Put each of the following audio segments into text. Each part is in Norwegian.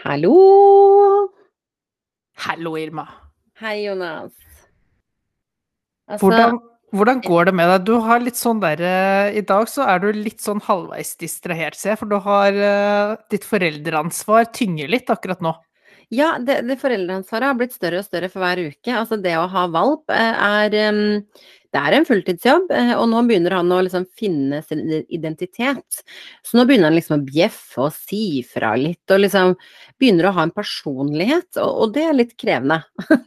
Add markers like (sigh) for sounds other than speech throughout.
Hallo! Hallo, Irma. Hei, Jonas. Altså, Hvordan, hvordan går det med deg? Du har litt sånn der I dag så er du litt sånn halvveis distrahert, ser jeg, for du har uh, Ditt foreldreansvar tynger litt akkurat nå. Ja, det, det foreldreansvaret har blitt større og større for hver uke. Altså, det å ha valp eh, er em, Det er en fulltidsjobb, eh, og nå begynner han å liksom finne sin identitet. Så nå begynner han liksom å bjeffe og si fra litt, og liksom begynner å ha en personlighet, og, og det er litt krevende.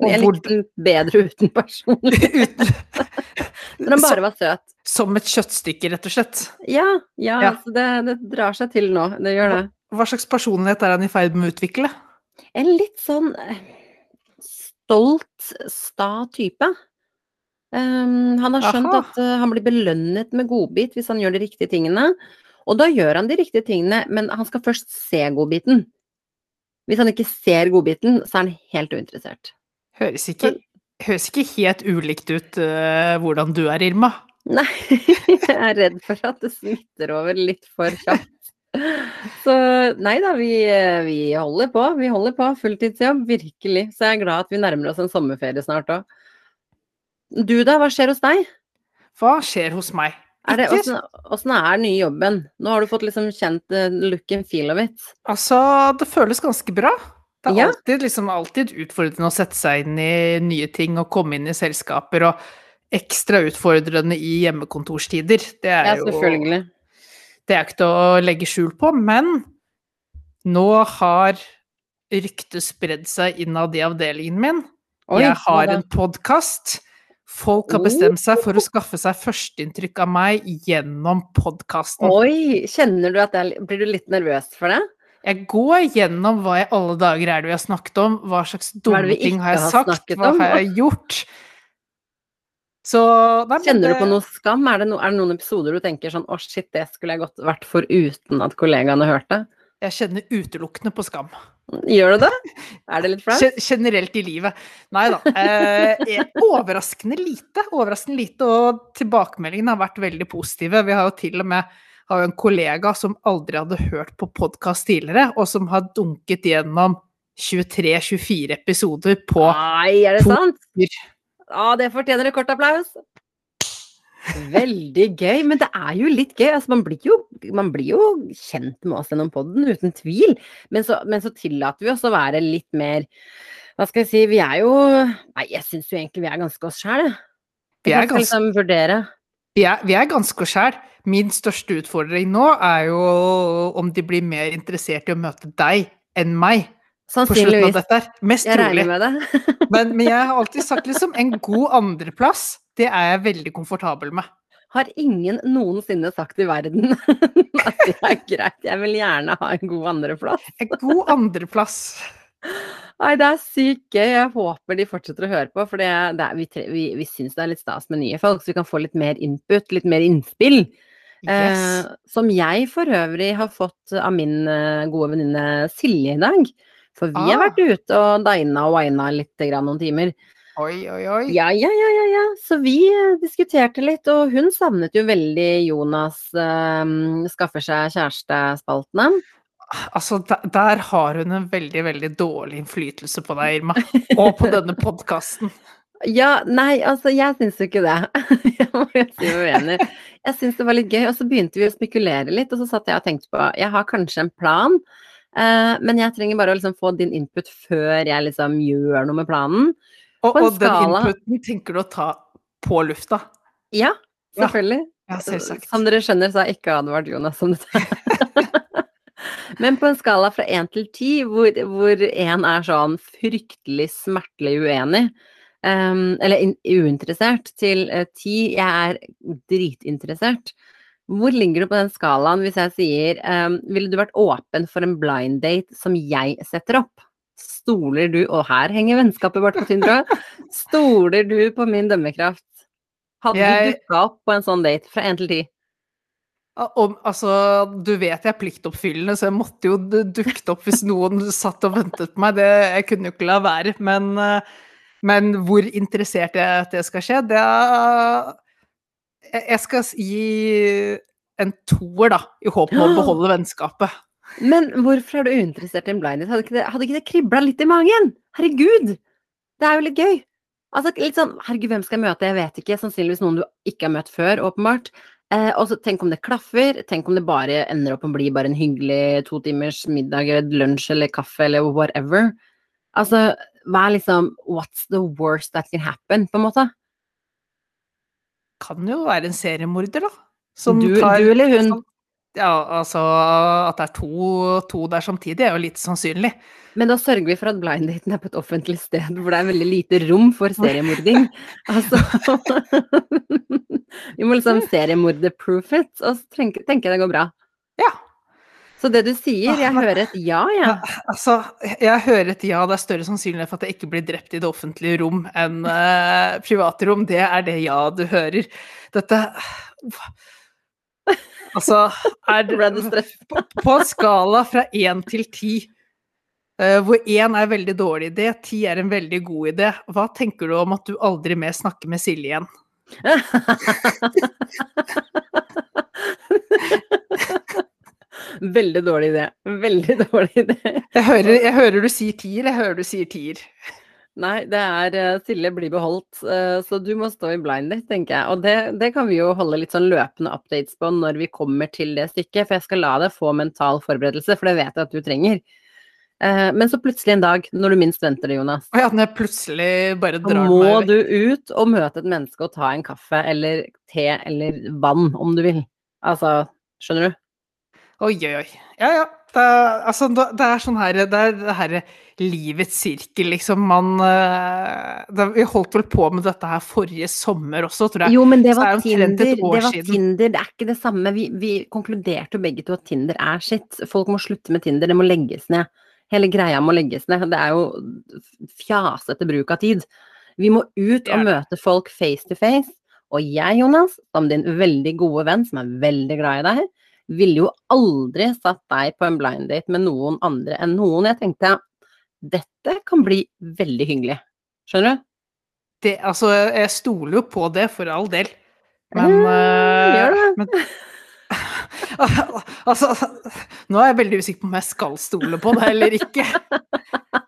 Jeg likte den bedre uten personlighet. (laughs) (laughs) Når han bare var søt. som et kjøttstykke, rett og slett. Ja, ja, Ja. Altså det, det drar seg til nå. Det gjør det. Hva slags personlighet er han i ferd med å utvikle? En litt sånn eh, stolt, sta type. Ehm, han har skjønt Aha. at uh, han blir belønnet med godbit hvis han gjør de riktige tingene. Og da gjør han de riktige tingene, men han skal først se godbiten. Hvis han ikke ser godbiten, så er han helt uinteressert. Høres ikke, høres ikke helt ulikt ut uh, hvordan du er, Irma. Nei, (laughs) jeg er redd for at det smitter over litt for kjapt. Så nei da, vi, eh, vi holder på. Vi holder på. Fulltidsjobb, virkelig. Så jeg er glad at vi nærmer oss en sommerferie snart òg. Du da, hva skjer hos deg? Hva skjer hos meg? Er det, hvordan, åssen er den nye jobben? Nå har du fått liksom kjent eh, look and feel of it. Altså, det føles ganske bra. Det er Ja. alltid, liksom, alltid utfordrende å sette seg inn i nye ting og komme inn i selskaper, og ekstra utfordrende i hjemmekontorstider. Det er Ja, jo selvfølgelig. Det er ikke til å legge skjul på, men nå har ryktet spredd seg innad i avdelingen min. Oi, jeg har en podkast. Folk har bestemt seg for å skaffe seg førsteinntrykk av meg gjennom podkasten. Oi, kjenner du at det er, Blir du litt nervøs for det? Jeg går gjennom hva i alle dager er det vi har snakket om, hva slags dumme ting har jeg har sagt, hva har jeg gjort? Så nei, Kjenner du på noe skam? Er det, no, er det noen episoder du tenker sånn å shit, det skulle jeg godt vært foruten at kollegaene hørte? Jeg kjenner utelukkende på skam. Gjør du det? Er det litt flaut? Generelt i livet. Nei da. Eh, eh, overraskende lite. Overraskende lite, og tilbakemeldingene har vært veldig positive. Vi har jo til og med har en kollega som aldri hadde hørt på podkast tidligere, og som har dunket gjennom 23-24 episoder på Nei, er det sant? Ja, ah, det fortjener en kort applaus. Veldig gøy, men det er jo litt gøy. Altså, man, blir jo, man blir jo kjent med oss gjennom podden, uten tvil. Men så, men så tillater vi oss å være litt mer Hva skal jeg si, vi er jo Nei, jeg syns jo egentlig vi er ganske oss sjæl, jeg. Vi er ganske- liksom vurdere. Vi er, vi er ganske oss sjæl. Min største utfordring nå er jo om de blir mer interessert i å møte deg enn meg på slutten av Sannsynligvis. dette. Mest Jeg regner med det. (laughs) Men, men jeg har alltid sagt liksom en god andreplass, det er jeg veldig komfortabel med. Har ingen noensinne sagt i verden (laughs) at det er greit. Jeg vil gjerne ha en god andreplass. En god andreplass. Nei, det er sykt gøy. Jeg håper de fortsetter å høre på, for det, det er, vi, vi, vi syns det er litt stas med nye folk, så vi kan få litt mer input, litt mer innspill. Yes. Eh, som jeg for øvrig har fått av min eh, gode venninne Silje i dag. For vi har Ah. vært ute og dina og wina litt grann noen timer. Oi, oi, oi. Ja, ja, ja, ja, ja. Så vi eh, diskuterte litt, og hun savnet jo veldig Jonas eh, skaffer seg kjærestespaltene. Altså, der, der har hun en veldig, veldig dårlig innflytelse på deg, Irma. Og på denne podkasten. (laughs) Ja, nei, altså jeg syns jo ikke det. (laughs) jeg må jo si meg uenig. Jeg syns det var litt gøy, og så begynte vi å spekulere litt, og så satt jeg og tenkte på Jeg har kanskje en plan, eh, men jeg trenger bare å liksom få din input før jeg liksom gjør noe med planen. Og, og den inputen tenker du å ta på lufta? Ja, selvfølgelig. Ja. Som dere skjønner, så har jeg ikke advart Jonas om dette. (laughs) Men på en skala fra én til ti, hvor én er sånn fryktelig smertelig uenig, um, eller in uinteressert, til eh, ti jeg er dritinteressert, hvor ligger du på den skalaen hvis jeg sier um, Ville du vært åpen for en blind date som jeg setter opp? Stoler du Og her henger vennskapet vårt på tynn tråd. Stoler du på min dømmekraft? Hadde du Jeg- dukka opp på en sånn date fra én til ti? Om, altså, du vet jeg er pliktoppfyllende, så jeg måtte jo dukket opp hvis noen satt og ventet på meg. Det, jeg kunne jo ikke la være. Men, eh, men hvor interessert jeg er at det skal skje, det er jeg skal gi en toer, da, i håp om å beholde vennskapet. Men hvorfor er du uinteressert i en blindis? Hadde ikke det, hadde ikke det kribla litt i magen? Herregud! Det er jo litt gøy. Altså litt sånn Herregud, hvem skal jeg møte? Jeg vet ikke. Sannsynligvis noen du ikke har møtt før, åpenbart. Eh, og så tenk om det klaffer. Tenk om det bare ender opp med å bli bare en hyggelig to timers middag eller lunsj eller kaffe eller whatever. Altså, hva er liksom What's the worst that can happen, på en måte? Kan jo være en seriemorder, da. Som Du, tar du eller hun? Ja, altså at det er to, to der samtidig, er jo lite sannsynlig. Men da sørger vi for at blinddaten er på et offentlig sted hvor det er veldig lite rom for seriemording. (laughs) Altså (laughs) Vi må liksom seriemorder-proof it, og så tenker tenker jeg det går bra. Ja. Så det du sier, jeg hører et ja, jeg. Ja, altså, jeg hører et ja, det er større sannsynlighet for at jeg ikke blir drept i det offentlige rom enn uh, private rom. Det er det ja du hører. Dette Altså, er det, på, på en skala fra én til ti, eh, hvor én er veldig dårlig idé, ti er en veldig god idé, hva tenker du om at du aldri mer snakker med Silje igjen? (laughs) Veldig dårlig idé. Veldig dårlig idé. Jeg hører, jeg hører du sier tier, jeg hører du sier tier. Nei, det er eh, Silje blir beholdt, eh, så du må stå i blind date, tenker jeg. Og det, det kan vi jo holde litt sånn løpende updates på når vi kommer til det stykket, for jeg skal la deg få mental forberedelse, for det vet jeg at du trenger. Eh, Men så plutselig en dag, når du minst venter det, Jonas, ja, når jeg plutselig bare så meg må du ut og møte et menneske og ta en kaffe eller te eller vann, om du vil. Altså, skjønner du? Oi, oi, oi. Ja, ja. Det er, altså, det er sånn her Det er det her livets sirkel, liksom. Man eh, det, Vi holdt vel på med dette her forrige sommer også, tror jeg. Jo, men det var det Tinder. Det var. Tinder, det er ikke det samme. Vi, vi konkluderte jo begge to at Tinder er sitt. Folk må slutte med Tinder, det må legges ned. Hele greia må legges ned. Det er jo fjasete bruk av tid. Vi må ut og møte folk face to face. Og jeg, Jonas, som din veldig gode venn, som er veldig glad i deg, ville jo aldri satt deg på en blind date med noen andre enn noen. Jeg tenkte dette kan bli veldig hyggelig. Skjønner du? Det, altså, jeg stoler jo på det, for all del. Men, eh, gjør det. (laughs) men (laughs) Altså, nå er jeg veldig usikker på om jeg skal stole på det eller ikke. (laughs)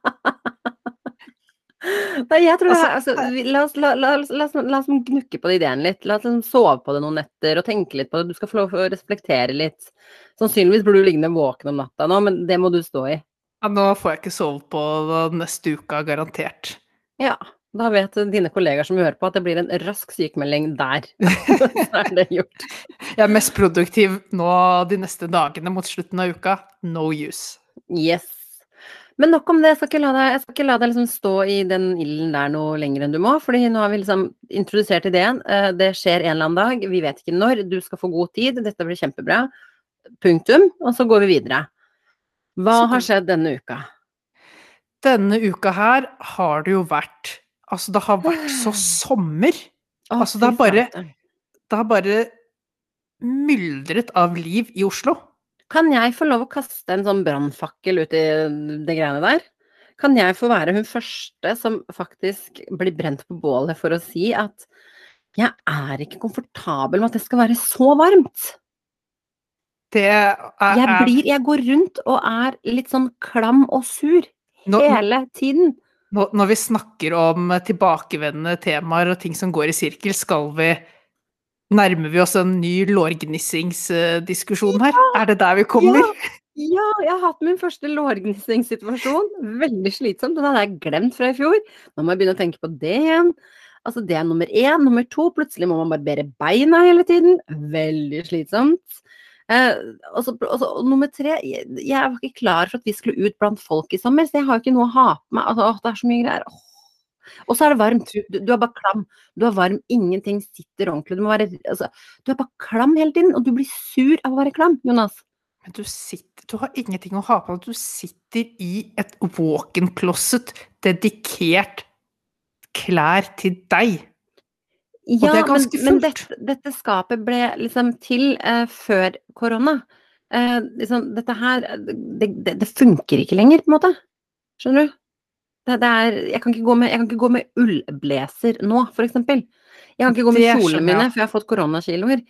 Nei, jeg tror det Altså, er, altså, la, oss, la, la, la, oss- la oss gnukke på ideen litt. La oss liksom sove på det noen netter og tenke litt på det. Du skal få lov å reflektere litt. Sannsynligvis blir du liggende våken om natta nå, men det må du stå i. Ja, nå får jeg ikke sove på neste uka, garantert. Ja, da vet dine kollegaer som hører på at det blir en rask sykemelding der. (laughs) (laughs) Så er det gjort. Jeg er mest produktiv nå de neste dagene mot slutten av uka. No use. Yes. Men nok om det. Jeg skal ikke la deg, jeg skal ikke la deg liksom stå i den ilden der noe lenger enn du må. fordi nå har vi liksom introdusert ideen. Eh, Det skjer en eller annen dag. Vi vet ikke når. Du skal få god tid. Dette blir kjempebra. Punktum. Og så går vi videre. Hva har skjedd denne uka? Denne uka her har det jo vært Altså, det har vært så (gasps) sommer. Altså, det har bare- Det har bare myldret av liv i Oslo. Kan jeg få lov å kaste en sånn brannfakkel ut i det greiene der? Kan jeg få være hun første som faktisk blir brent på bålet for å si at jeg er ikke komfortabel med at det skal være så varmt. Det er, Jeg, er blir, jeg går rundt og er litt sånn klam og sur nå, hele tiden. nå, Når vi snakker om tilbakevendende temaer og ting som går i sirkel, skal vi Nærmer vi oss en ny lårgnissingsdiskusjon her? Er det der vi kommer? Ja, jeg har hatt min første lårgnissingssituasjon. Veldig slitsomt. Den hadde jeg glemt fra i fjor. Nå må jeg begynne å tenke på det igjen. Altså, det er nummer én. Nummer to, plutselig må man barbere beina hele tiden. Veldig slitsomt. Eh, også, også, og, nummer tre, jeg, jeg var ikke klar for at vi skulle ut blant folk i sommer, så jeg har jo ikke noe å ha på meg. Altså, åh, det er så mye greier. Åh. Og så er det varmt. Du, du er bare klam. Du er varm. Ingenting sitter ordentlig. Du, være, altså, du er bare klam hele tiden, og du blir sur av å være klam, Jonas. Men du sitter Du har ingenting å ha på deg. Du sitter i et walk-in closet dedikert klær til deg. Ja, det er ganske men, men dette, dette skapet ble liksom til eh, før korona. Eh, liksom, dette her det, det, det funker ikke lenger, på en måte. Skjønner du? Det, det er, jeg, kan med, jeg kan ikke gå med ullblazer nå, eksempel. Jeg kan ikke gå med kjolene mine, for jeg har fått koronakiloer.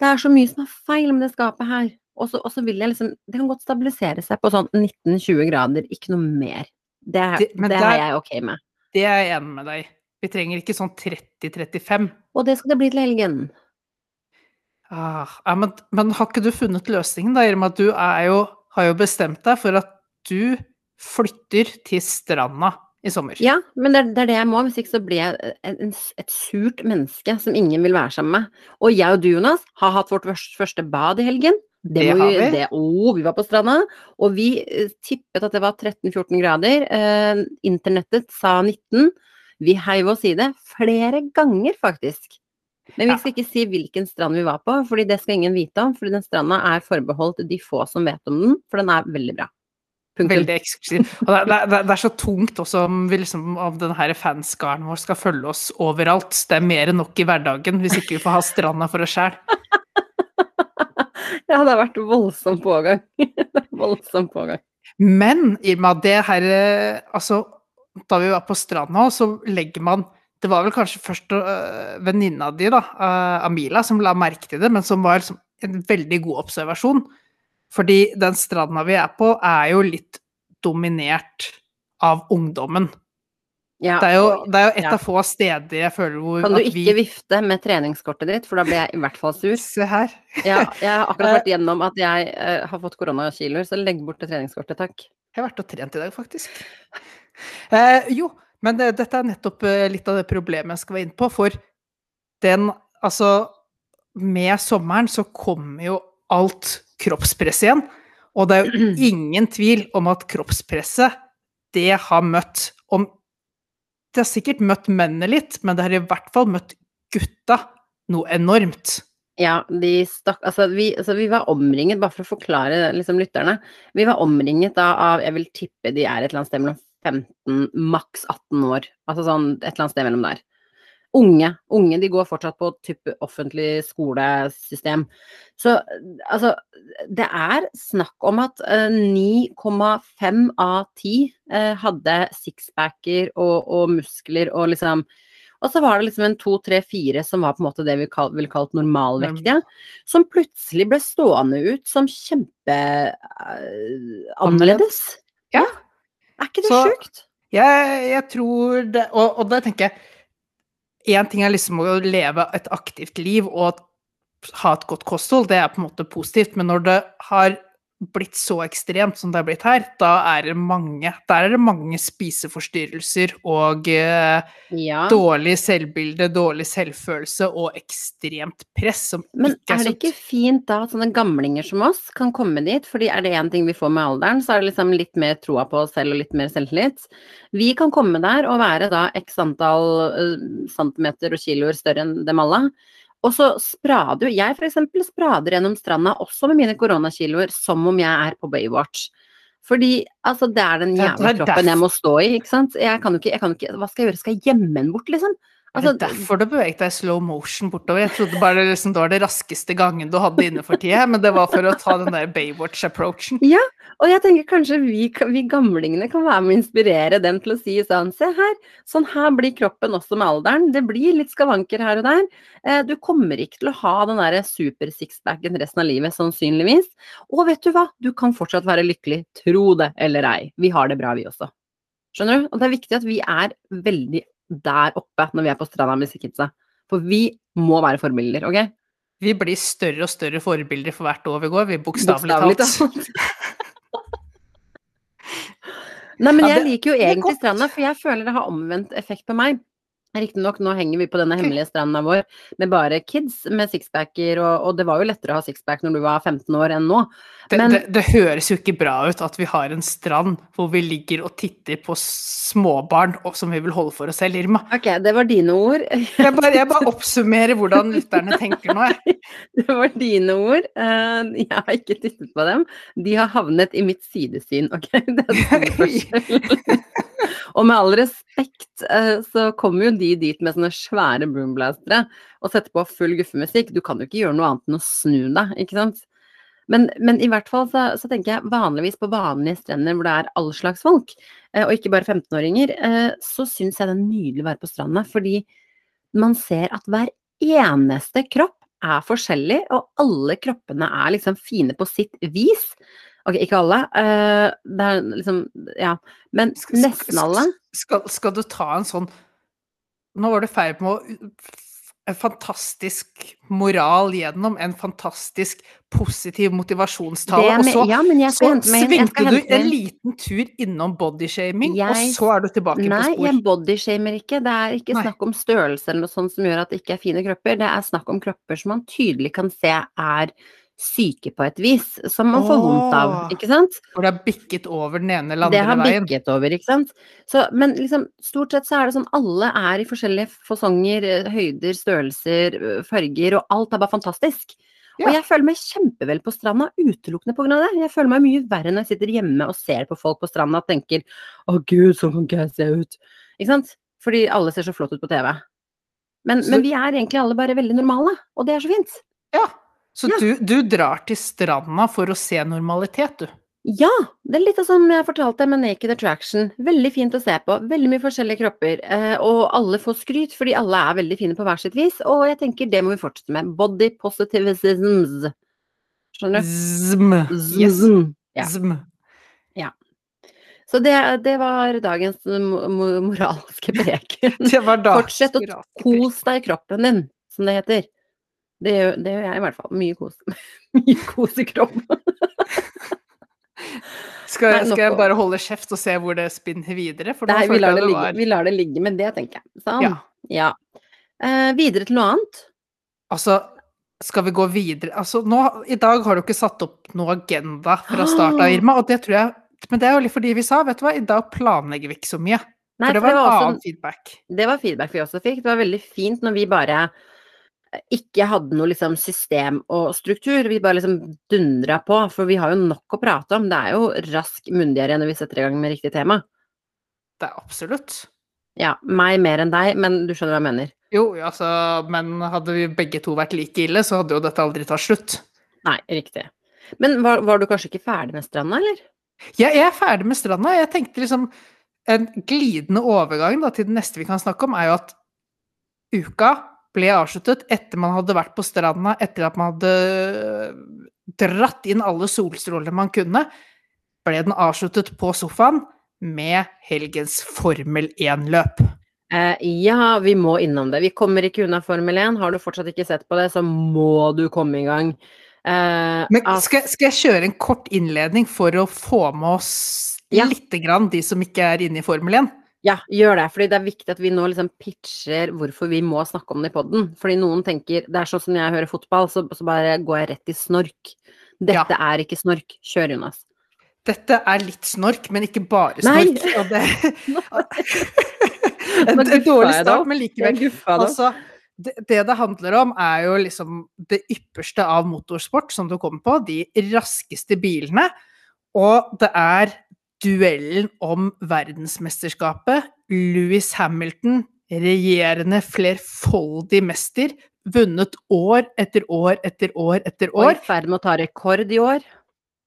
Det er så mye som er feil med det skapet her. Og så, vil jeg liksom Det kan godt stabilisere seg på sånn 19-20 grader, ikke noe mer. Det, er- Det- det der- er jeg ok med. Det er jeg enig med deg. Vi trenger ikke sånn 30-35. Og det skal det bli til helgen. Ah, ja, men, men har ikke du funnet løsningen, da, i og med at du jo, har jo bestemt deg for at du flytter til stranda i sommer? Ja, men det, er- det det jeg må, hvis ikke så blir jeg en, et surt menneske som ingen vil være sammen med. Og jeg og du, Jonas, har hatt vårt første, bad i helgen. Det må har vi. Det, oh, vi var på stranda, og vi eh, tippet at det var 13-14 grader. Eh, internettet sa 19. Vi heiv oss i det flere ganger, faktisk. Men vi skal ikke si hvilken strand vi var på, fordi det skal ingen vite om. fordi den stranda er forbeholdt de få som vet om den, for den er veldig bra. Veldig eksklusiv. Og det, det, det, er så tungt også om, vi liksom, om den her fanskaren vår skal følge oss overalt. Det er mer enn nok i hverdagen hvis ikke vi får ha stranda for oss sjæl. (laughs) Ja, det har vært voldsom pågang. (laughs) voldsom pågang. Men i og med at det her eh, Altså, da vi var på stranda, så legger man Det var vel kanskje først øh, venninna di, da, øh, Amila, som la merke til det, men som var liksom en veldig god observasjon. Fordi den stranda vi er på, er jo litt dominert av ungdommen. Ja, Det er jo, det er jo et Ja. av få steder jeg føler hvor Kan du ikke vi vifte med treningskortet ditt, for da blir jeg i hvert fall sur. Se her. (laughs) Ja, jeg har akkurat vært gjennom at jeg uh, har fått koronakiloer, så legg bort det treningskortet, takk. Jeg har vært og trent i dag, faktisk. Eh, jo, men det, dette er nettopp eh, litt av det problemet jeg skal være inne på. For den Altså, med sommeren så kommer jo alt kroppspress igjen. Og det er jo (clears throat) ingen tvil om at kroppspresset, det har møtt om Det har sikkert møtt mennene litt, men det har i hvert fall møtt gutta noe enormt. Ja, de stakk Altså, vi, altså, vi var omringet, bare for å forklare liksom lytterne, vi var omringet da av Jeg vil tippe de er et eller annet sted mellom 15, maks 18 år. Altså sånn et eller annet sted mellom der. Unge. Unge, de går fortsatt på type offentlig skolesystem. Så altså, det er snakk om at eh, 9,5 av 10 eh, hadde sixpacker og, og muskler og liksom og så var det liksom en to, tre, fire som var på en måte det vi kal ville kalt normalvektige, som plutselig ble stående ut som kjempe Uh, annerledes. Ja. Er ikke det sjukt? Jeg, jeg tror det Og, og da tenker jeg Én ting er liksom å leve et aktivt liv og ha et godt kosthold, det er på en måte positivt, men når det har blitt så ekstremt som det har blitt her, da er det mange, der er det mange spiseforstyrrelser og eh, Ja. dårlig selvbilde, dårlig selvfølelse og ekstremt press som Men ikke er er det ikke fint da at sånne gamlinger som oss kan komme dit? Fordi er det én ting vi får med alderen, så er det liksom litt mer troa på oss selv og litt mer selvtillit. Vi kan komme der og være da x antall uh, centimeter og kiloer større enn dem alle. Og så sprader jo Jeg for eksempel sprader gjennom stranda også med mine koronakiloer som om jeg er på Baywatch. Fordi altså, det er den jævla kroppen jeg må stå i, ikke sant. Jeg kan jo ikke, jeg kan ikke Hva skal jeg gjøre? Skal jeg gjemme den bort, liksom? Er Altså, det derfor du beveget deg i slow motion bortover? Jeg trodde bare det, liksom, det var det raskeste gangen du hadde inne for tida, men det var for å ta den der Baywatch-approachen. Ja, Og jeg tenker kanskje vi, vi gamlingene kan være med å inspirere dem til å si sånn Se her, sånn her blir kroppen også med alderen. Det blir litt skavanker her og der. Eh, du kommer ikke til å ha den derre super-sixpacken resten av livet, sannsynligvis. Og vet du hva, du kan fortsatt være lykkelig. Tro det eller ei. Vi har det bra, vi også. Skjønner du? Og det er viktig at vi er veldig der oppe når vi er på stranda med disse. For vi må være forbilder, OK? Vi blir større og større forbilder for hvert år vi går, vi bokstavelig talt. (laughs) Nei, men jeg liker jo egentlig stranda, for jeg føler det har omvendt effekt på meg. Riktignok, nå henger vi på denne hemmelige stranda vår med bare kids med sixpacker, og, og det var jo lettere å ha sixpack når du var 15 år enn nå. Det, Men- det, det høres jo ikke bra ut at vi har en strand hvor vi ligger og titter på småbarn som vi vil holde for oss selv, Irma. Ok, det var dine ord. Jeg bare, jeg bare oppsummerer hvordan lytterne tenker nå, jeg. (laughs) Det var dine ord. Eh, Jeg har ikke tittet på dem. De har havnet i mitt sidesyn, ok? Det er. (laughs) Og med all respekt, eh, så kommer jo de dit med sånne svære boomblastere og setter på full guffemusikk. Du kan jo ikke gjøre noe annet enn å snu deg, ikke sant? Men, men i hvert fall så, så tenker jeg vanligvis på vanlige strender hvor det er all slags folk, eh, og ikke bare 15-åringer, eh, så syns jeg det er nydelig å være på stranda, fordi man ser at hver eneste kropp er forskjellig, og alle kroppene er liksom fine på sitt vis. Ok, ikke alle. Uh, det er liksom Ja. Men nesten alle. Skal, skal du ta en sånn Nå var du feil på en fantastisk moral gjennom en fantastisk positiv motivasjonstale, er og så, ja, så svingte du en liten tur innom bodyshaming, og så er du tilbake Nei, på spor. jeg bodyshamer ikke. Det er ikke Nei. snakk om størrelse eller noe sånt som gjør at det ikke er fine kropper. Det er snakk om kropper som man tydelig kan se er syke på et vis, som man får vondt av, ikke sant? For det har bikket over den ene eller Det andre har veien. bikket over, ikke sant. Så, men liksom, stort sett så er det sånn alle er i forskjellige fasonger, eh, høyder, størrelser, eh, farger, og alt er bare fantastisk. Ja. Og jeg føler meg kjempevel på stranda utelukkende av det. Jeg føler meg mye verre når jeg sitter hjemme og ser på folk på stranda og tenker å gud, sånn kan ikke jeg se ut. Ikke sant? Fordi alle ser så flott ut på TV. Men, Så- men vi er egentlig alle bare veldig normale, og det er så fint. Ja. Så Ja. Du, du drar til stranda for å se normalitet, du. Ja, det er litt av som jeg fortalte med Naked Attraction. Veldig fint å se på. Veldig mye forskjellige kropper. Eh, og alle får skryt, fordi alle er veldig fine på hver sitt vis. Og jeg tenker det må vi fortsette med. Body positivisms. Skjønner du? Zm. Yes. Zm. Ja. Zm. Så det, det var dagens mo mo moralske (laughs) preken. Det var dagens Fortsett å kos deg i kroppen din, som det heter. Det gjør, det gjør jeg i hvert fall. Mye kos. (laughs) Mye kos i kroppen. Skal, Nei, skal jeg bare holde kjeft og se hvor det spinner videre? Nei, vi lar, det det ligge, var vi lar det ligge med det, tenker jeg. Sånn. Ja. Ja. Eh, videre til noe annet. Altså, skal vi gå videre Altså, nå, i dag har du ikke satt opp noe agenda fra start av, Irma, og det tror jeg Men det er jo litt fordi vi sa, vet du hva, i dag planlegger vi ikke så mye. Nei, for det for var en annen feedback. Det var feedback vi også fikk. Det var veldig fint når vi bare ikke hadde noe liksom system og struktur. Vi bare liksom dundra på, for vi har jo nok å prate om. Det er jo rask mundigere når vi setter i gang med riktig tema. Det er absolutt. Ja, meg mer enn deg, men du skjønner hva jeg mener. Jo, altså, men hadde vi begge to vært like ille, så hadde jo dette aldri tatt slutt. Nei, riktig. Men var, var du kanskje ikke ferdig med stranda, eller? Jeg, jeg er ferdig med stranda. Jeg tenkte liksom En glidende overgang da, til det neste vi kan snakke om, er jo at uka ble avsluttet etter man hadde vært på stranda, etter at man hadde dratt inn alle solstrålene man kunne, ble den avsluttet på sofaen med helgens Formel 1-løp. Eh, ja, vi må innom det. Vi kommer ikke unna Formel 1. Har du fortsatt ikke sett på det, så må du komme i gang. Eh, Men skal, skal jeg kjøre en kort innledning for å få med oss Ja. lite grann de som ikke er inne i Formel 1? Ja, gjør det. fordi det er viktig at vi nå liksom pitcher hvorfor vi må snakke om det i poden. Fordi noen tenker Det er sånn som jeg hører fotball, så, så bare går jeg rett i snork. Dette er ikke snork. Kjør, Jonas. Dette er litt snork, men ikke bare Nei. snork. Og det, (laughs) en, en dårlig start, men likevel. Altså, det, det det handler om, er jo liksom det ypperste av motorsport, som du kommer på. De raskeste bilene. Og det er duellen om verdensmesterskapet. Louis Hamilton, regjerende flerfoldig mester, vunnet år etter år etter år etter Og år i ferd med å ta rekord i år.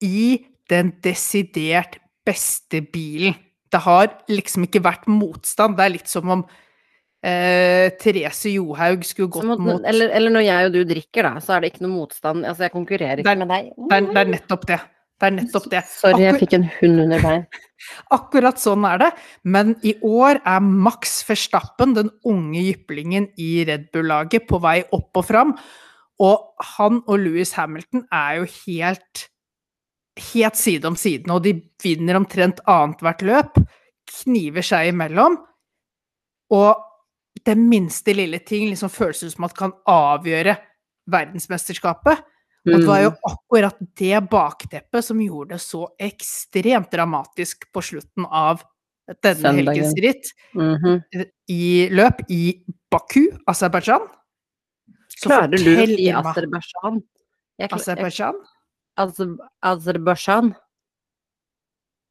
i den desidert beste bilen. Det har liksom ikke vært motstand. Det er litt som om eh, Therese Johaug skulle gått mot, mot eller, eller når jeg og du drikker, da, så er det ikke noe motstand. Altså, jeg konkurrerer ikke med deg. det er, det er nettopp det. Det er nettopp det. Sorry, jeg fikk en hund under bein. (laughs) Akkurat sånn er det. Men i år er Max Verstappen, den unge jyplingen i Red Bull-laget, på vei opp og fram. Og han og Louis Hamilton er jo helt helt side om side, og de vinner omtrent annethvert løp. Kniver seg imellom. Og den minste lille ting liksom føles ut som at kan avgjøre verdensmesterskapet. Og det var jo Mm. akkurat det bakteppet som gjorde det så ekstremt dramatisk på slutten av denne Søndagen. helgens ritt Mhm. i løp i Baku, Aserbajdsjan. Så Klarer du å si. Aserbajdsjan? Aserbajdsjan? Aserbajdsjan?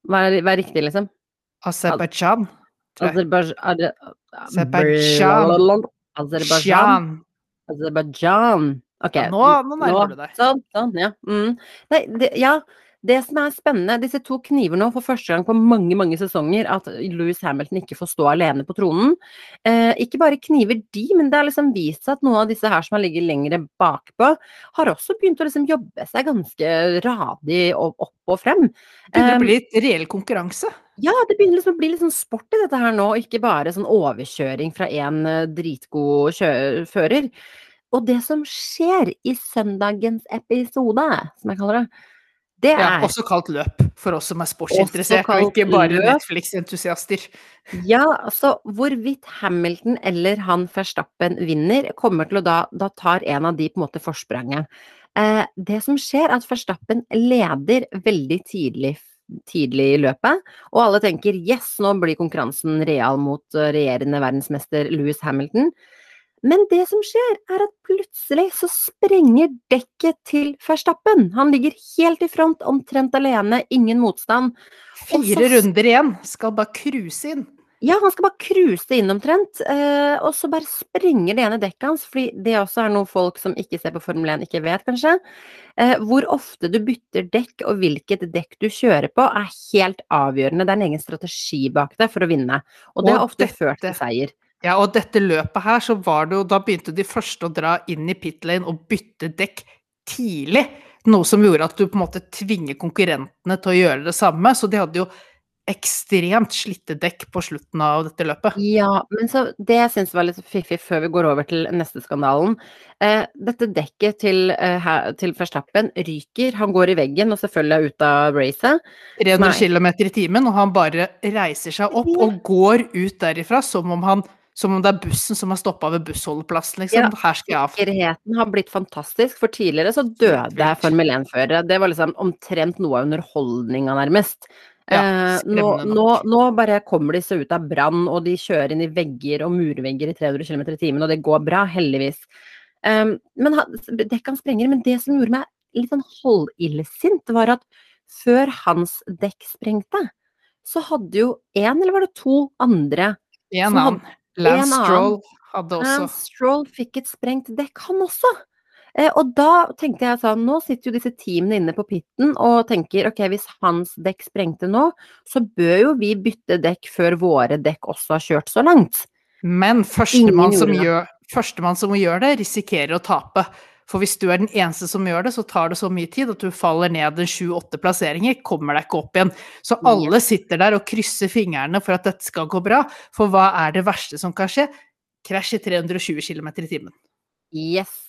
Hva er, hva er riktig, liksom? Aserbajdsjan. Aserbajdsjan. Aserbajdsjan. Ok. Ja, nå- nå nærmer du deg. Sånn, sånn, ja. Mm. Nei, det, ja. Det som er spennende, disse to kniver nå for første gang på mange mange sesonger at Louis Hamilton ikke får stå alene på tronen. Eh, ikke bare kniver de, men det har liksom vist seg at noen av disse her som har ligget lengre bakpå, har også begynt å liksom jobbe seg ganske radig opp og frem. Begynner å bli litt reell konkurranse? Ja, det begynner liksom å bli litt sånn sport i dette her nå, ikke bare sånn overkjøring fra en dritgod fører. Og det som skjer i søndagens episode, som jeg kaller det, det er ja, Også kalt løp, for oss som er sportsinteressert, og ikke bare Netflix-entusiaster. Ja, altså hvorvidt Hamilton eller han Verstappen vinner, kommer til å da Da tar en av de på en måte forspranget. Eh, det som skjer, er at Verstappen leder veldig tidlig tidlig i løpet, og alle tenker yes, nå blir konkurransen real mot eh, regjerende verdensmester Louis Hamilton. Men det som skjer, er at plutselig så sprenger dekket til Verstappen. Han ligger helt i front, omtrent alene, ingen motstand. Fire runder igjen, skal bare cruise inn. Ja, han skal bare cruise inn omtrent, eh, og så bare sprenger det ene dekket hans, fordi det også er noe folk som ikke ser på Formel 1 ikke vet, kanskje. Eh, hvor ofte du bytter dekk og hvilket dekk du kjører på er helt avgjørende. Det er en egen strategi bak det for å vinne, og det har ofte ført til seier. Ja, og dette løpet her, så var det jo Da begynte de første å dra inn i pit lane og bytte dekk tidlig. Noe som gjorde at du på en måte tvinger konkurrentene til å gjøre det samme. Så de hadde jo ekstremt slitte dekk på slutten av dette løpet. Ja, men så det jeg syns var litt fiffig før vi går over til neste skandalen eh, Dette dekket til, eh, til Verstappen ryker, han går i veggen og selvfølgelig er ute av racet. 300 km i timen, og han bare reiser seg opp og går ut derifra som om han som om det er bussen som har stoppa ved bussholdeplassen, liksom. Ja, Her skal jeg av. Sikkerheten har blitt fantastisk, for tidligere så døde Formel 1-førere. Det var liksom omtrent noe av underholdninga, nærmest. Ja, eh, nå, nå, nå, bare kommer de seg ut av brann, og de kjører inn i vegger og murvegger i 300 km i timen, og det går bra, heldigvis. Um, men dekkene sprenger. Men det som gjorde meg litt sånn halvillsint, var at før hans dekk sprengte, så hadde jo én, eller var det to andre En annen. Lance Stroll hadde også Lance Stroll fikk et sprengt dekk, han også. Eh, og da tenkte jeg sånn, nå sitter jo disse teamene inne på pitten og tenker ok, hvis hans dekk sprengte nå, så bør jo vi bytte dekk før våre dekk også har kjørt så langt. Men førstemann som, gjør, førstemann som gjør det, risikerer å tape. For hvis du er den eneste som gjør det, så tar det så mye tid at du faller ned en sju-åtte plasseringer, kommer deg ikke opp igjen. Så alle sitter der og krysser fingrene for at dette skal gå bra. For hva er det verste som kan skje? Krasj i 320 km i timen. Yes.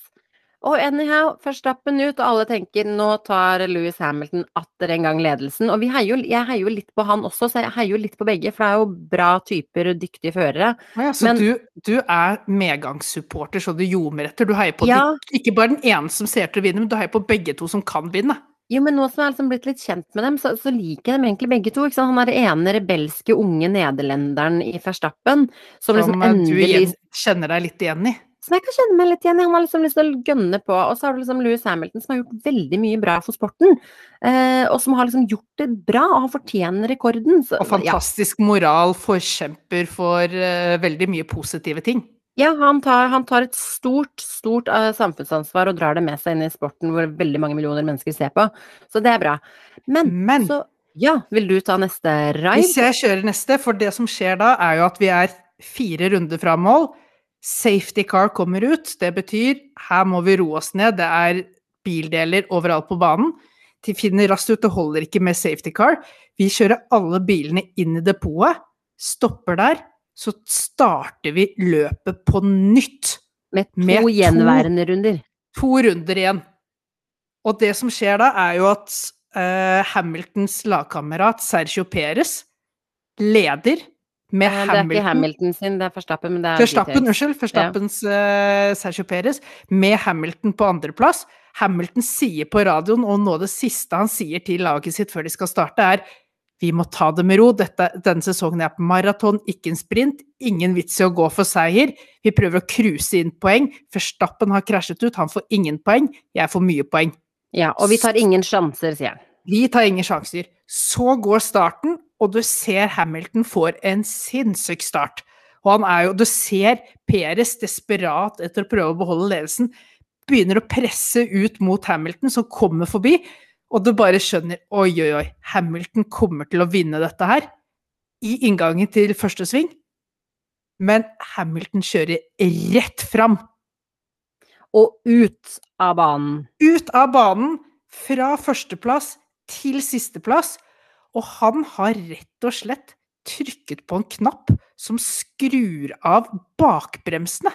Og anyhow, førstappen ut, og alle tenker nå tar Louis Hamilton atter en gang ledelsen. Og heier jo, jeg heier jo litt på han også, så jeg heier jo litt på begge, for det er jo bra typer, og dyktige førere. Ja, så Men, du, du, er medgangssupporter så du ljomer etter? Du heier på ja. de, ikke bare den ene som ser til å vinne, men du heier på begge to som kan vinne? Jo, men nå som jeg har liksom blitt litt kjent med dem, så, så liker jeg dem egentlig begge to. Han er den ene rebelske unge nederlenderen i Verstappen som, som liksom endelig du kjenner deg litt igjen i? Som jeg kan kjenne meg litt igjen. Han har liksom lyst til å gønne på. Og så har du liksom Louis Hamilton, som har gjort veldig mye bra for sporten. Eh, og som har liksom gjort det bra, og han fortjener rekorden. Så, og fantastisk ja. moral, forkjemper for uh, veldig mye positive ting. Ja, han tar, han tar et stort, stort uh, samfunnsansvar og drar det med seg inn i sporten hvor veldig mange millioner mennesker ser på. Så det er bra. Men, Men så ja, vil du ta neste ride? Hvis jeg kjører neste, for det som skjer da, er jo at vi er fire runder fra mål. Safety car kommer ut. Det betyr her må vi roe oss ned. Det er bildeler overalt på banen. De finner raskt ut det holder ikke med safety car. Vi kjører alle bilene inn i depotet, stopper der. Så starter vi løpet på nytt. Med to med gjenværende to, runder. To runder igjen. Og det som skjer da, er jo at uh, Hamiltons lagkamerat Sergio Perez leder med Hamilton. Det er ikke Hamilton sin, det er Verstappen, men det er Verstappen, Unnskyld. Verstappens ja. uh, Sergio Perez med Hamilton på andreplass. Hamilton sier på radioen, og noe av det siste han sier til laget sitt før de skal starte, er vi må ta det med ro. Dette, denne sesongen er på maraton, ikke en sprint. Ingen vits i å gå for seier. Vi prøver å cruise inn poeng. Verstappen har krasjet ut, han får ingen poeng. Jeg får mye poeng. Ja, og vi tar ingen sjanser, sier han. Vi tar ingen sjanser. Så går starten, og du ser Hamilton får en sinnssyk start. Og han er jo Du ser Peres desperat etter å prøve å beholde ledelsen. Begynner å presse ut mot Hamilton, som kommer forbi. og du bare skjønner oi, oi, oi, Hamilton kommer til å vinne dette her i inngangen til første sving, men Hamilton kjører rett fram. Og ut av banen. Ut av banen, fra førsteplass til sisteplass, og han har rett og slett trykket på en knapp som skrur av bakbremsene.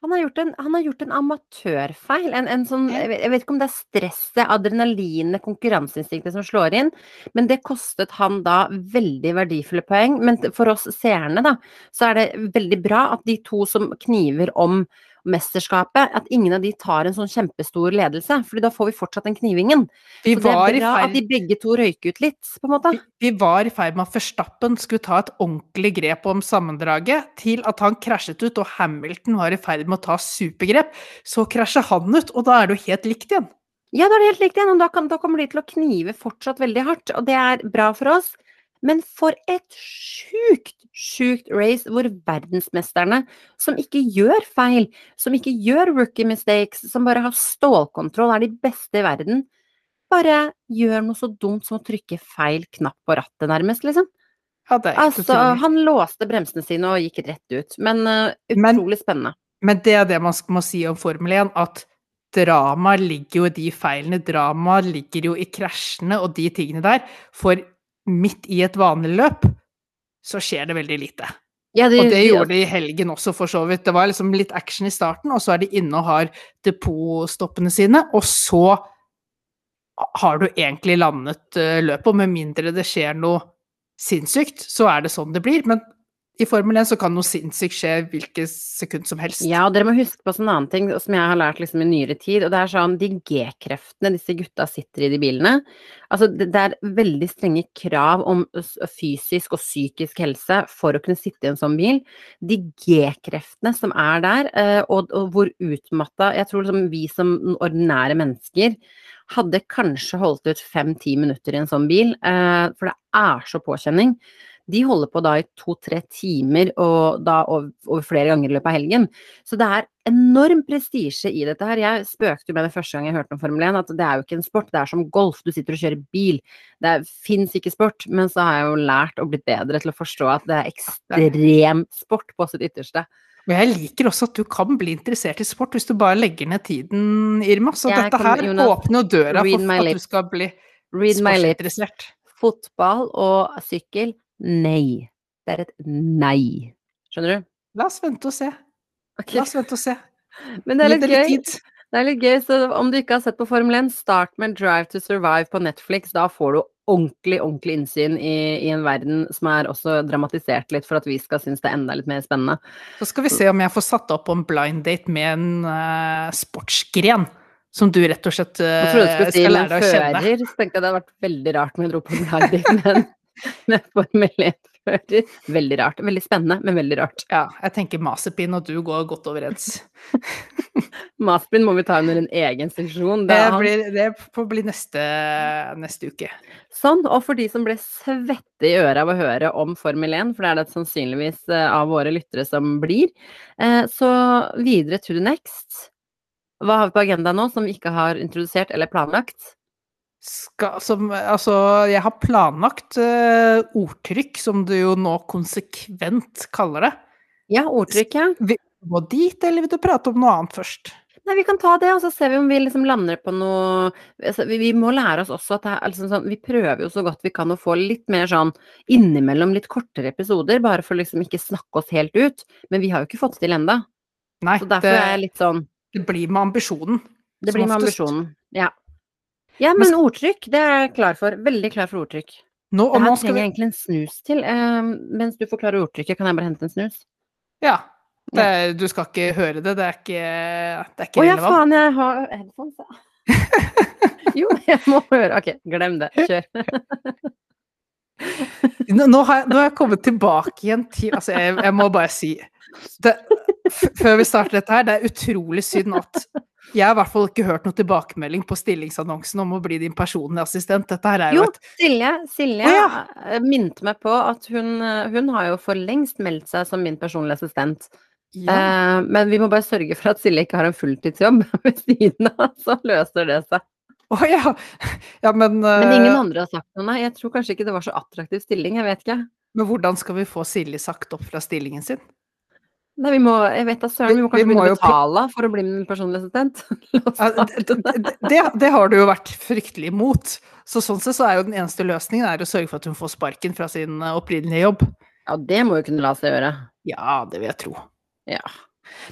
Han har gjort en, han har gjort en amatørfeil. En, en sånn, jeg vet ikke om det er stresset, adrenalinet, konkurranseinstinktet som slår inn, men det kostet han da veldig verdifulle poeng. Men for oss seerne, da, så er det veldig bra at de to som kniver om mesterskapet, at ingen av de tar en sånn kjempestor ledelse, fordi da får vi fortsatt den knivingen. Vi Så det er bra bra at de begge to røyker ut litt, på en måte. vi, vi var i ferd med at Førstappen skulle ta et ordentlig grep om sammendraget, til at han krasjet ut, og Hamilton var i ferd med å ta supergrep. Så krasjer han ut, og da er det jo helt likt igjen. Ja, da er det helt likt igjen, og da, kan, da kommer de til å knive fortsatt veldig hardt, og det er bra for oss. Men for et sjukt, sjukt race hvor verdensmesterne, som ikke gjør feil, som ikke gjør rookie mistakes, som bare har stålkontroll, er de beste i verden, bare gjør noe så dumt som å trykke feil knapp på rattet, nærmest, liksom. Ja, det Altså, han låste bremsene sine og gikk rett ut, men uh, Men- utrolig spennende. Men det er det man må si om Formel 1, at drama ligger jo i de feilene. Drama ligger jo i krasjene og de tingene der. For midt i et vanlig løp så skjer det veldig lite. Ja, det, Og det gjorde de i helgen også, for så vidt. Det var liksom litt action i starten, og så er de inne og har depotstoppene sine, og så har du egentlig landet eh, løpet, og med mindre det skjer noe sinnssykt, så er det sånn det blir. Men i Formel 1 så kan noe sinnssykt skje hvilket sekund som helst. Ja, og dere må huske på en annen ting som jeg har lært liksom i nyere tid, og det er sånn de G-kreftene disse gutta sitter i de bilene. Altså det, det er veldig strenge krav om fysisk og psykisk helse for å kunne sitte i en sånn bil. De G-kreftene som er der, eh, og, og hvor utmatta Jeg tror liksom vi som ordinære mennesker hadde kanskje holdt ut fem-ti minutter i en sånn bil, eh, for det er så påkjenning. De holder på da i to-tre timer, og da over, over flere ganger i løpet av helgen. Så det er enorm prestisje i dette her. Jeg spøkte med det første gang jeg hørte om Formel 1, at det er jo ikke en sport, det er som golf, du sitter og kjører bil. Det fins ikke sport, men så har jeg jo lært og blitt bedre til å forstå at det er ekstrem sport på sitt ytterste. Men jeg liker også at du kan bli interessert i sport hvis du bare legger ned tiden, Irma. Så Jeg dette her Jonas, åpner døra for at at du skal bli sportsinteressert. Fotball og sykkel, nei. Det er et nei. Skjønner du? La oss vente og se. Okay. La oss vente og se. (laughs) Men det er litt det litt gøy. tid. Det er litt gøy, så om du ikke har sett på Formel 1, start med Drive to Survive på Netflix. Da får du ordentlig, ordentlig innsyn i, i en verden som er også dramatisert litt for at vi skal synes det er enda litt mer spennende. Så skal vi se om jeg får satt opp en blind date med en uh, sportsgren. Som du rett og slett eh, Jeg trodde du skulle si skal med lære en å kjenne. fører, så tenkte jeg det hadde vært veldig rart om jeg dro på blind date med, (laughs) med Formel 1-fører. Veldig rart. Veldig spennende, men veldig rart. Ja, jeg tenker Masepin og du går godt overens. (laughs) Masepin må vi ta under en egen seksjon. Det Det, han- blir, det får bli neste, neste uke. Sånn, og for de som ble svette i øret av å høre om Formel 1, for det er det sannsynligvis eh, av våre lyttere som blir, eh, så videre to the next. Hva har vi på agendaen nå som vi ikke har introdusert eller planlagt? Skal, som, altså, jeg har planlagt uh, ordtrykk, som du jo nå konsekvent kaller det. Ja, ordtrykk, ja. Vil du gå dit, eller vil du prate om noe annet først? Nei, vi kan ta det, og så ser vi om vi liksom lander på noe altså, vi, vi må lære oss også at det er liksom sånn Vi prøver jo så godt vi kan å få litt mer sånn innimellom litt kortere episoder, bare for liksom ikke snakke oss helt ut. Men vi har jo ikke fått til enda. Nei, Så derfor det, er jeg litt sånn det blir med ambisjonen. Det blir med ambisjonen. Ja. Ja, Men ordtrykk, det er jeg klar for. Veldig klar for ordtrykk. Nå, Det her trenger vi jeg egentlig en snus til. Eh, mens du forklarer ordtrykket, kan jeg bare hente en snus? Ja. Det, du skal ikke høre det, det er ikke, det er Å ja, faen, jeg har headphones, ja. (laughs) jo, jeg må høre. Ok, glem det. Kjør. (laughs) Nå, nå, har jeg, nå har jeg kommet tilbake igjen til Altså, jeg, jeg må bare si det, Før vi starter dette her, det er utrolig synd at jeg har i hvert fall ikke hørt noen tilbakemelding på stillingsannonsen om å bli din personlige assistent. Dette her er jo Jo, et Silje, Silje Å, ja. eh, minte meg på at hun, eh, hun har jo for lengst meldt seg som min personlige assistent. ja, Eh, men vi må bare sørge for at Silje ikke har en fulltidsjobb (laughs) ved siden av, så løser det seg. Å ja. ja, men Men ingen eh, andre har sagt noe, nei. Jeg tror kanskje ikke det var så attraktiv stilling, jeg vet ikke. Men hvordan skal vi få Silje sagt opp fra stillingen sin? Nei, vi må, jeg vet da søren, vi må kanskje vi må begynne å betale for å bli min personlige assistent. (laughs) Ja, det, det, det har du jo vært fryktelig imot. Så sånn sett så er jo den eneste løsningen er å sørge for at hun får sparken fra sin eh, opprinnelige jobb. Ja, det må jo kunne la seg gjøre. Ja, det vil jeg tro. Ja.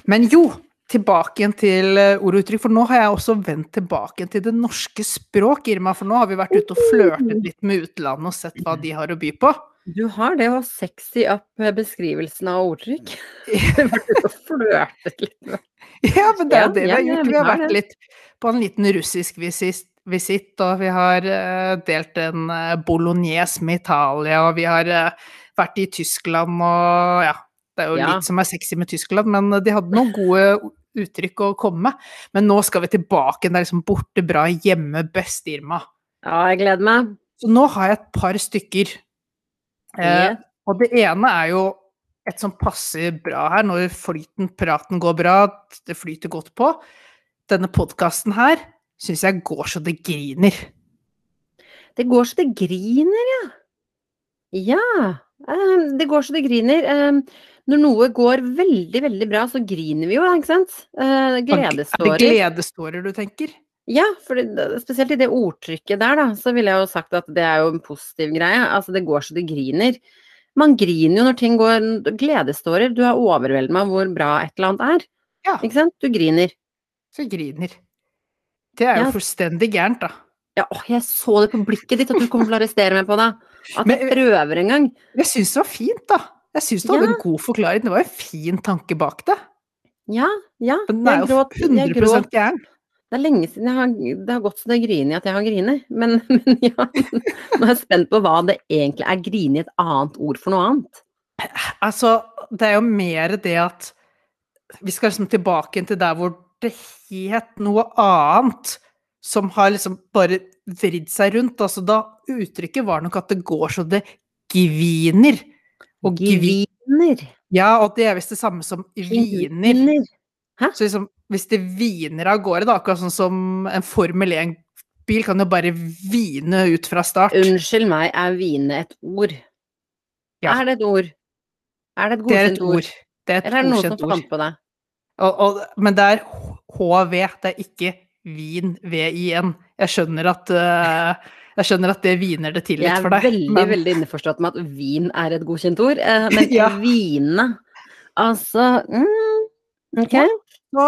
Men jo, tilbake igjen til eh, ord og uttrykk, for nå har jeg også vendt tilbake til det norske språk, Irma. For nå har vi vært ute og flørtet litt med utlandet og sett hva de har å by på. Du har det å sexy opp beskrivelsen av ordtrykk. (laughs) Du og flørtet litt med (laughs) Ja, men det er det vi har gjort. vi har vært litt på en liten russisk visitt, visitt og vi har eh, delt en eh, bolognese med Italia, og vi har eh, vært i Tyskland og ja. Det er jo Ja. litt som er sexy med Tyskland, men de hadde noen gode uttrykk å komme med. Men nå skal vi tilbake. Det er liksom borte bra, hjemme best, Irma. Ja, jeg gleder meg. Så nå har jeg et par stykker. Eh, og det ene er jo et som passer bra her, når flyten, praten går bra, det flyter godt på. Denne podkasten her syns jeg går så det griner. Det går så det griner, ja. Ja, eh, det går så det griner. Eh, Når noe går veldig, veldig bra, så griner vi jo, ikke sant? Gledestårer. Er det gledestårer du tenker? Ja, for det, spesielt i det ordtrykket der, da, så ville jeg jo sagt at det er jo en positiv greie. Altså, det går så det griner. Man griner jo når ting går Gledestårer. Du er overveldet av hvor bra et eller annet er. Ja, Ikke sant? Du griner. så griner. Det er jo Ja. fullstendig gærent, da. Ja, åh, jeg så det på blikket ditt at du kommer til å arrestere meg på det. At jeg prøver en gang. Jeg syns det var fint, da. Jeg syns du hadde Ja. en god forklaring. Det var en fin tanke bak det. Ja, ja. Men den er jo 100 gråt. gæren. Det er lenge siden jeg har, det har gått så det griner at jeg har grinet. Men, (laughs) men ja, nå er jeg spent på hva det egentlig er grine i et annet ord for noe annet. Altså, det er jo mer det at vi skal liksom tilbake til der hvor det het noe annet som har liksom bare vridd seg rundt. Altså da uttrykket var nok at det går så det gviner. Og Gviner. ja, og det er visst det samme som viner. Gviner. Så liksom, hvis det viner av gårde, da, akkurat sånn som en Formel 1-bil kan jo bare vine ut fra start. Unnskyld meg, er vine et ord? Ja. Er det et ord? Er det et er godkjent ord? ord. Det er et Eller er det noen som fant på det? Og, og, men det er HV, det er ikke vin, V-I-N. Jeg skjønner at uh, jeg skjønner at det viner det til litt er for deg. veldig, men- veldig innforstått med at vin er et godkjent ord, eh, (laughs) men Ja. vine Altså mm, Ok. Så,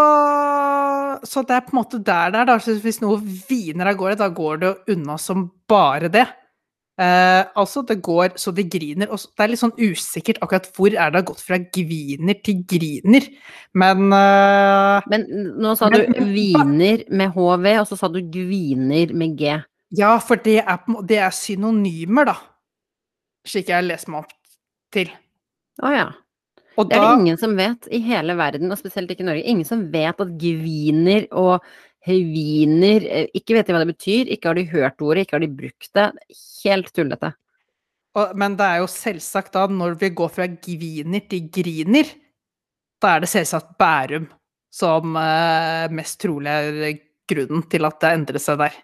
så det er på en måte der det er, da. Så hvis noe viner av gårde, da går det unna som bare det. Eh, altså, det går så det griner. Og det er litt sånn usikkert akkurat hvor er det har gått fra gviner til griner. Men eh, Men nå sa du Men- viner med HV, og så sa du gviner med G. ja, for det er, det er synonymer, da. Slik jeg leser meg opp til. Å ja. Og Det er da det ingen som vet i hele verden, og spesielt ikke i Norge. Ingen som vet at gviner og høyviner eh, Ikke vet de hva det betyr, ikke har de hørt ordet, ikke har de brukt det. Helt tullete. Og, men det er jo selvsagt da, når vi går fra gviner til griner, da er det selvsagt Bærum som eh, mest trolig er grunnen til at det endret seg der.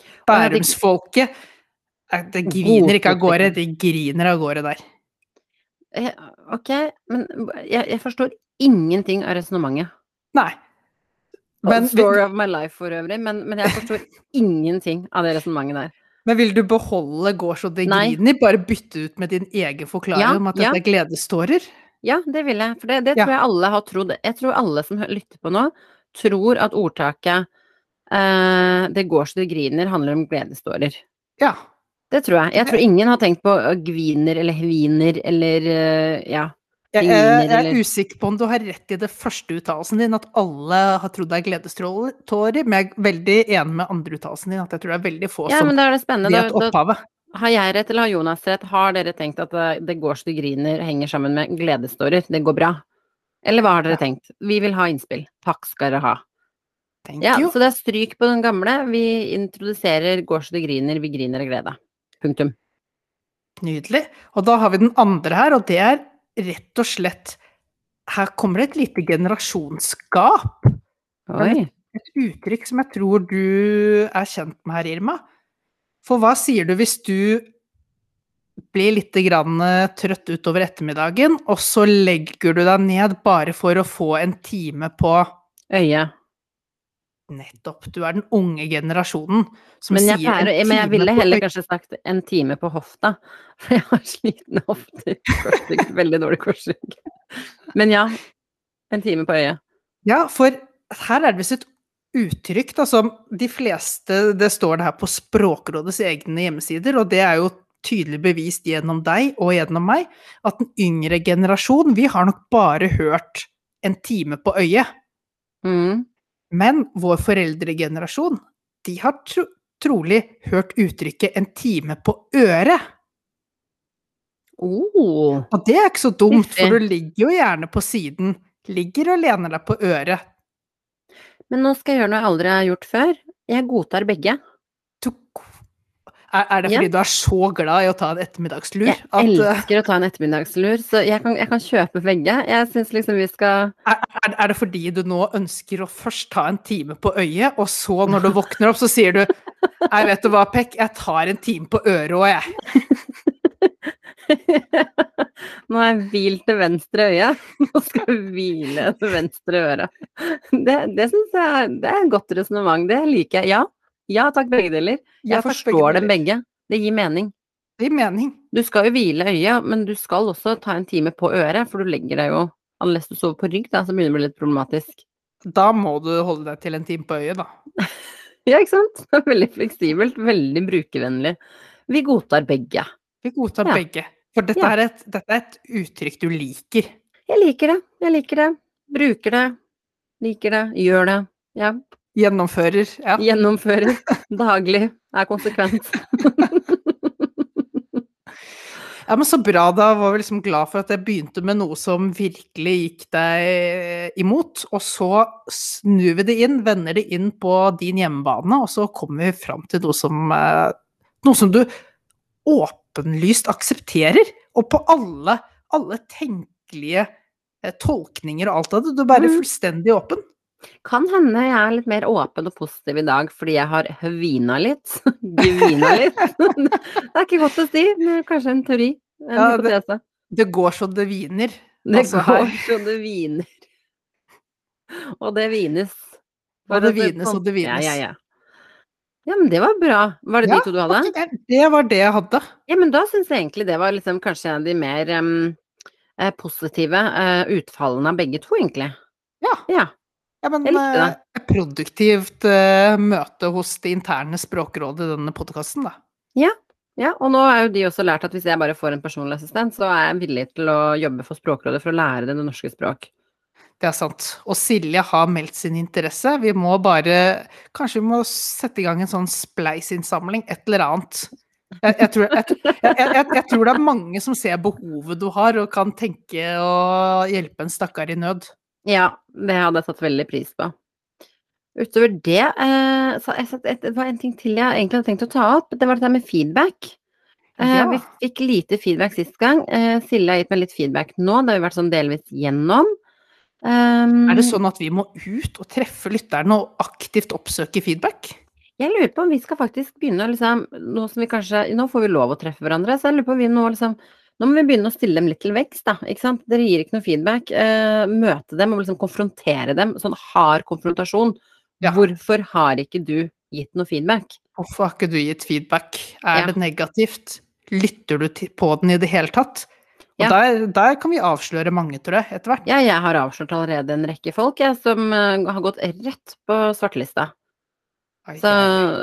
det- Bærumsfolket eh, det gviner ikke av gårde, de griner av gårde der. Eh, Ok, men jeg, jeg forstår ingenting av resonnementet. Nei. Men, Story of my life for øvrig, men, men jeg forstår ingenting av det resonnementet der. men vil du beholde går så det griner? Bare bytte ut med din egen forklaring Ja, om at ja. dette er gledestårer? Ja, det vil jeg. For det, det Ja. tror jeg alle har trodd. Jeg tror alle som lytter på nå, tror at ordtaket eh, 'det går så det griner' handler om gledestårer. Ja. Det tror jeg. Jeg tror ingen har tenkt på eh, gviner eller hviner eller eh, ja. Jeg, jeg, jeg er usikker på om du har rett i det første uttalelsen din, at alle har trodd det er gledestårer, men jeg er veldig enig med andre uttalelsen din, at jeg tror det er veldig få Ja, som vet opphavet. har jeg rett, eller har Jonas rett? Har dere tenkt at eh, 'det går så du griner' henger sammen med gledestårer? Det går bra? Eller hva har dere tenkt? Vi vil ha innspill. Takk skal dere ha. Thank Ja, you. så det er stryk på den gamle. Vi introduserer 'går så du griner', vi griner av glede. Punktum. Nydelig. Og da har vi den andre her, og det er rett og slett Her kommer det et lite generasjonsgap. Oi. et uttrykk som jeg tror du er kjent med her, Irma. For hva sier du hvis du blir litt grann eh, trøtt utover ettermiddagen, og så legger du deg ned bare for å få en time på Øye. Nettopp. Du er den unge generasjonen som Men jeg, sier pleier, men jeg ville heller kanskje sagt en time på hofta, (laughs) for jeg har slitne hofter. Korsrygg, Veldig dårlig korsrygg. Men ja, en time på øyet. Ja, for her er det visst et uttrykk da, som de fleste Det står det her på Språkrådets egne hjemmesider, og det er jo tydelig bevist gjennom deg og gjennom meg, at den yngre generasjon, vi har nok bare hørt en time på øyet. Mm. Men vår foreldregenerasjon, de har tro trolig hørt uttrykket 'en time på øret'. Oh. Og det er ikke så dumt, for du ligger jo gjerne på siden. Ligger og lener deg på øret. Men nå skal jeg gjøre noe jeg aldri har gjort før. Jeg godtar begge. Er, det Ja. fordi du er så glad i å ta en ettermiddagslur? Jeg at, eh, elsker å ta en ettermiddagslur, så jeg kan, jeg kan kjøpe begge. Jeg syns liksom vi skal er, er- er det fordi du nå ønsker å først ta en time på øyet, og så når du våkner opp, så sier du Nei, vet du hva, Pekk, jeg tar en time på øret òg, jeg. (laughs) Nå har jeg hvilt det venstre øyet. (laughs) Nå skal jeg hvile det venstre øret. Det, det syns jeg det er et godt resonnement. Det liker jeg. Ja. Ja takk, begge deler. Ja, Jeg begge forstår dem begge. Det gir mening. Det gir mening. Du skal jo hvile øyet, men du skal også ta en time på øret, for du legger deg jo Unless du sover på rygg, da, så begynner det å bli litt problematisk. Da må du holde deg til en time på øyet, da. (laughs) Ja, ikke sant? Veldig fleksibelt, veldig brukervennlig. Vi godtar begge. Vi godtar Ja. begge. For dette, Ja. er et, dette er et uttrykk du liker. Jeg liker det. Jeg liker det. Bruker det. Liker det. Gjør det. Ja. Gjennomfører. Ja. (laughs) Gjennomfører. Daglig. Er konsekvent. (laughs) ja, men så bra. Da var vi liksom glad for at jeg begynte med noe som virkelig gikk deg imot. Og så snur vi det inn, vender det inn på din hjemmebane, og så kommer vi fram til noe som, eh, noe som du åpenlyst aksepterer. Og på alle, alle tenkelige eh, tolkninger og alt av det. Du er bare Mm. fullstendig åpen. Kan hende jeg er litt mer åpen og positiv i dag fordi jeg har hvina litt. (laughs) Gvina litt. (laughs) Det er ikke godt å si, men kanskje en teori. En Ja, det- Det går så det hviner. Det altså, går her- så det hviner. Og det vines. Og det hvines vines og det vines. Ja, ja, ja. ja, men det var bra. Var det Ja, de to du hadde? Det, det var det jeg hadde. Ja, men da syns jeg egentlig det var liksom kanskje en av de mer eh, positive uh, utfallene av begge to, egentlig. Ja. Ja. Ja, men eh, et produktivt eh, møte hos det interne språkrådet i denne podkasten, da. Ja, og nå er jo de også lært at hvis jeg bare får en personlig assistent, så er jeg villig til å jobbe for Språkrådet for å lære det norske språk. Det er sant. Og Silje har meldt sin interesse. Vi må bare Kanskje vi må sette i gang en sånn spleisinnsamling, et eller annet. Jeg, jeg, tror, jeg, jeg tror det er mange som ser behovet du har, og kan tenke å hjelpe en stakkar i nød. Ja, det hadde jeg satt veldig pris på. Utover det, eh, så jeg satt, et, det var en ting til jeg egentlig hadde tenkt å ta opp. Det var dette med feedback. Eh, Ja. Vi fikk lite feedback sist gang. Eh, Silje har gitt meg litt feedback nå. Det har vi vært sånn delvis gjennom. Um, Er det sånn at vi må ut og treffe lytterne og aktivt oppsøke feedback? Jeg lurer på om vi skal faktisk begynne å liksom Nå som vi kanskje Nå får vi lov å treffe hverandre, så jeg lurer på om vi nå liksom Nå må vi begynne å stille dem litt til vekst, da. Ikke sant? Dere gir ikke noe feedback. Eh, møte dem og liksom konfrontere dem. Sånn hard konfrontasjon. Ja. Hvorfor har ikke du gitt noe feedback? Hvorfor har ikke du gitt feedback? Er Ja. det negativt? Lytter du på den i det hele tatt? Og Ja. der, der kan vi avsløre mange, tror jeg, etter hvert. Ja, jeg har avslørt allerede en rekke folk jeg, som eh, har gått rett på svartelista. Så,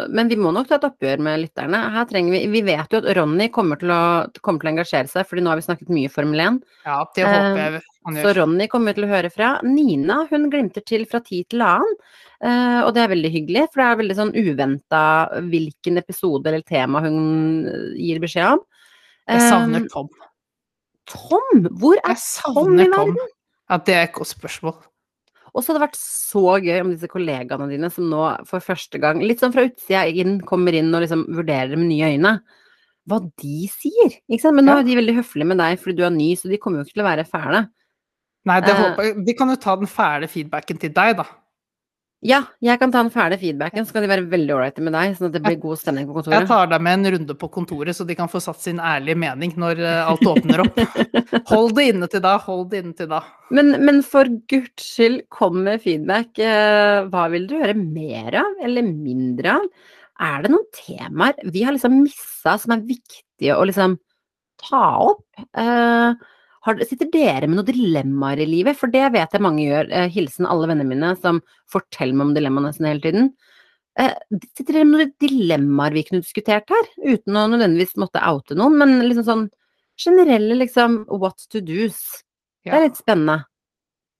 men vi må nok ta et oppgjør med lytterne. Her trenger vi Vi vet jo at Ronny kommer til å, kommer til å engasjere seg, fordi nå har vi snakket mye Formel 1. Ja, det håper jeg han Så. Ronny kommer vi til å høre fra. Nina hun glimter til fra tid til annen, eh, og det er veldig hyggelig, for det er veldig sånn uventa hvilken episode eller tema hun eh, gir beskjed om. Jeg savner Eh, Tom. Tom! Hvor er Tom i Tom. verden? Ja, det er et godt spørsmål. Og så hadde det vært så gøy om disse kollegaene dine som nå for første gang, litt sånn fra utsida inn, kommer inn og liksom vurderer det med nye øyne, hva de sier. Ikke sant? Men nå Ja. er de veldig høflige med deg fordi du er ny, så de kommer jo ikke til å være fæle. Nei, det Eh. jeg. Vi kan jo ta den fæle feedbacken til deg, da. Ja, jeg kan ta den ferdige feedbacken, så kan de være veldig ålreite med deg, sånn at det blir god stemning på kontoret. Jeg tar deg med en runde på kontoret, så de kan få satt sin ærlige mening når eh, alt åpner opp. Hold det inne til da, hold det inne til da. Men, men for guds skyld, kom med feedback. Eh, hva vil dere høre mer av, eller mindre av? Er det noen temaer vi har liksom missa som er viktige å liksom ta opp? Eh, har, sitter dere med noen dilemmaer i livet? For det vet jeg mange gjør. Eh, hilsen alle vennene mine som forteller meg om dilemmaer nesten hele tiden. Eh, sitter dere med noen dilemmaer vi kunne diskutert her? Uten å nødvendigvis måtte oute noen, men liksom sånn generelle liksom what to do's. Det er litt spennende.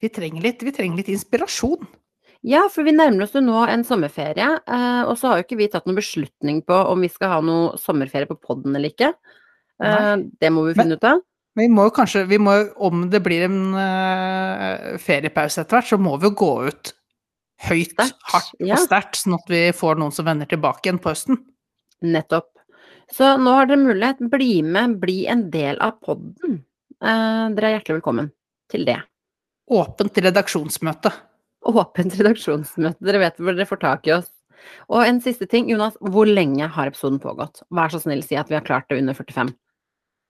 Vi trenger litt, vi trenger litt inspirasjon. Ja, for vi nærmer oss jo nå en sommerferie, eh, og så har jo ikke vi tatt noen beslutning på om vi skal ha noe sommerferie på podden eller ikke. Eh, Nei. det må vi Men- finne ut av. Vi må jo kanskje, vi må, om det blir en uh, feriepause etter hvert, så må vi jo gå ut høyt, Stert. hardt ja. og sterkt, sånn at vi får noen som vender tilbake igjen på høsten. Nettopp. Så nå har dere mulighet. Bli med, bli en del av podden. Uh, dere er hjertelig velkommen til det. Åpent redaksjonsmøte. Åpent (laughs) redaksjonsmøte. Dere vet hvor dere får tak i oss. Og en siste ting, Jonas. Hvor lenge har episoden pågått? Vær så snill si at vi har klart det under 45.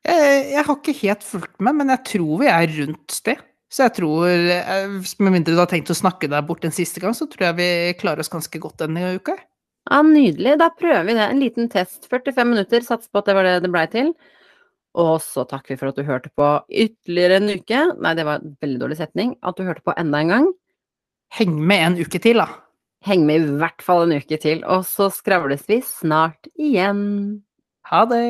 Jeg, jeg har ikke helt fulgt med, men jeg tror vi er rundt det. Så jeg tror, eh, med mindre du har tenkt å snakke deg bort en siste gang, så tror jeg vi klarer oss ganske godt denne uka. Ja, nydelig. Da prøver vi det. En liten test. 45 minutter. Sats på at det var det det blei til. Og så takker vi for at du hørte på ytterligere en uke. Nei, det var en veldig dårlig setning. At du hørte på enda en gang. Heng med en uke til, da. Heng med i hvert fall en uke til, og så skravles vi snart igjen. Ha det!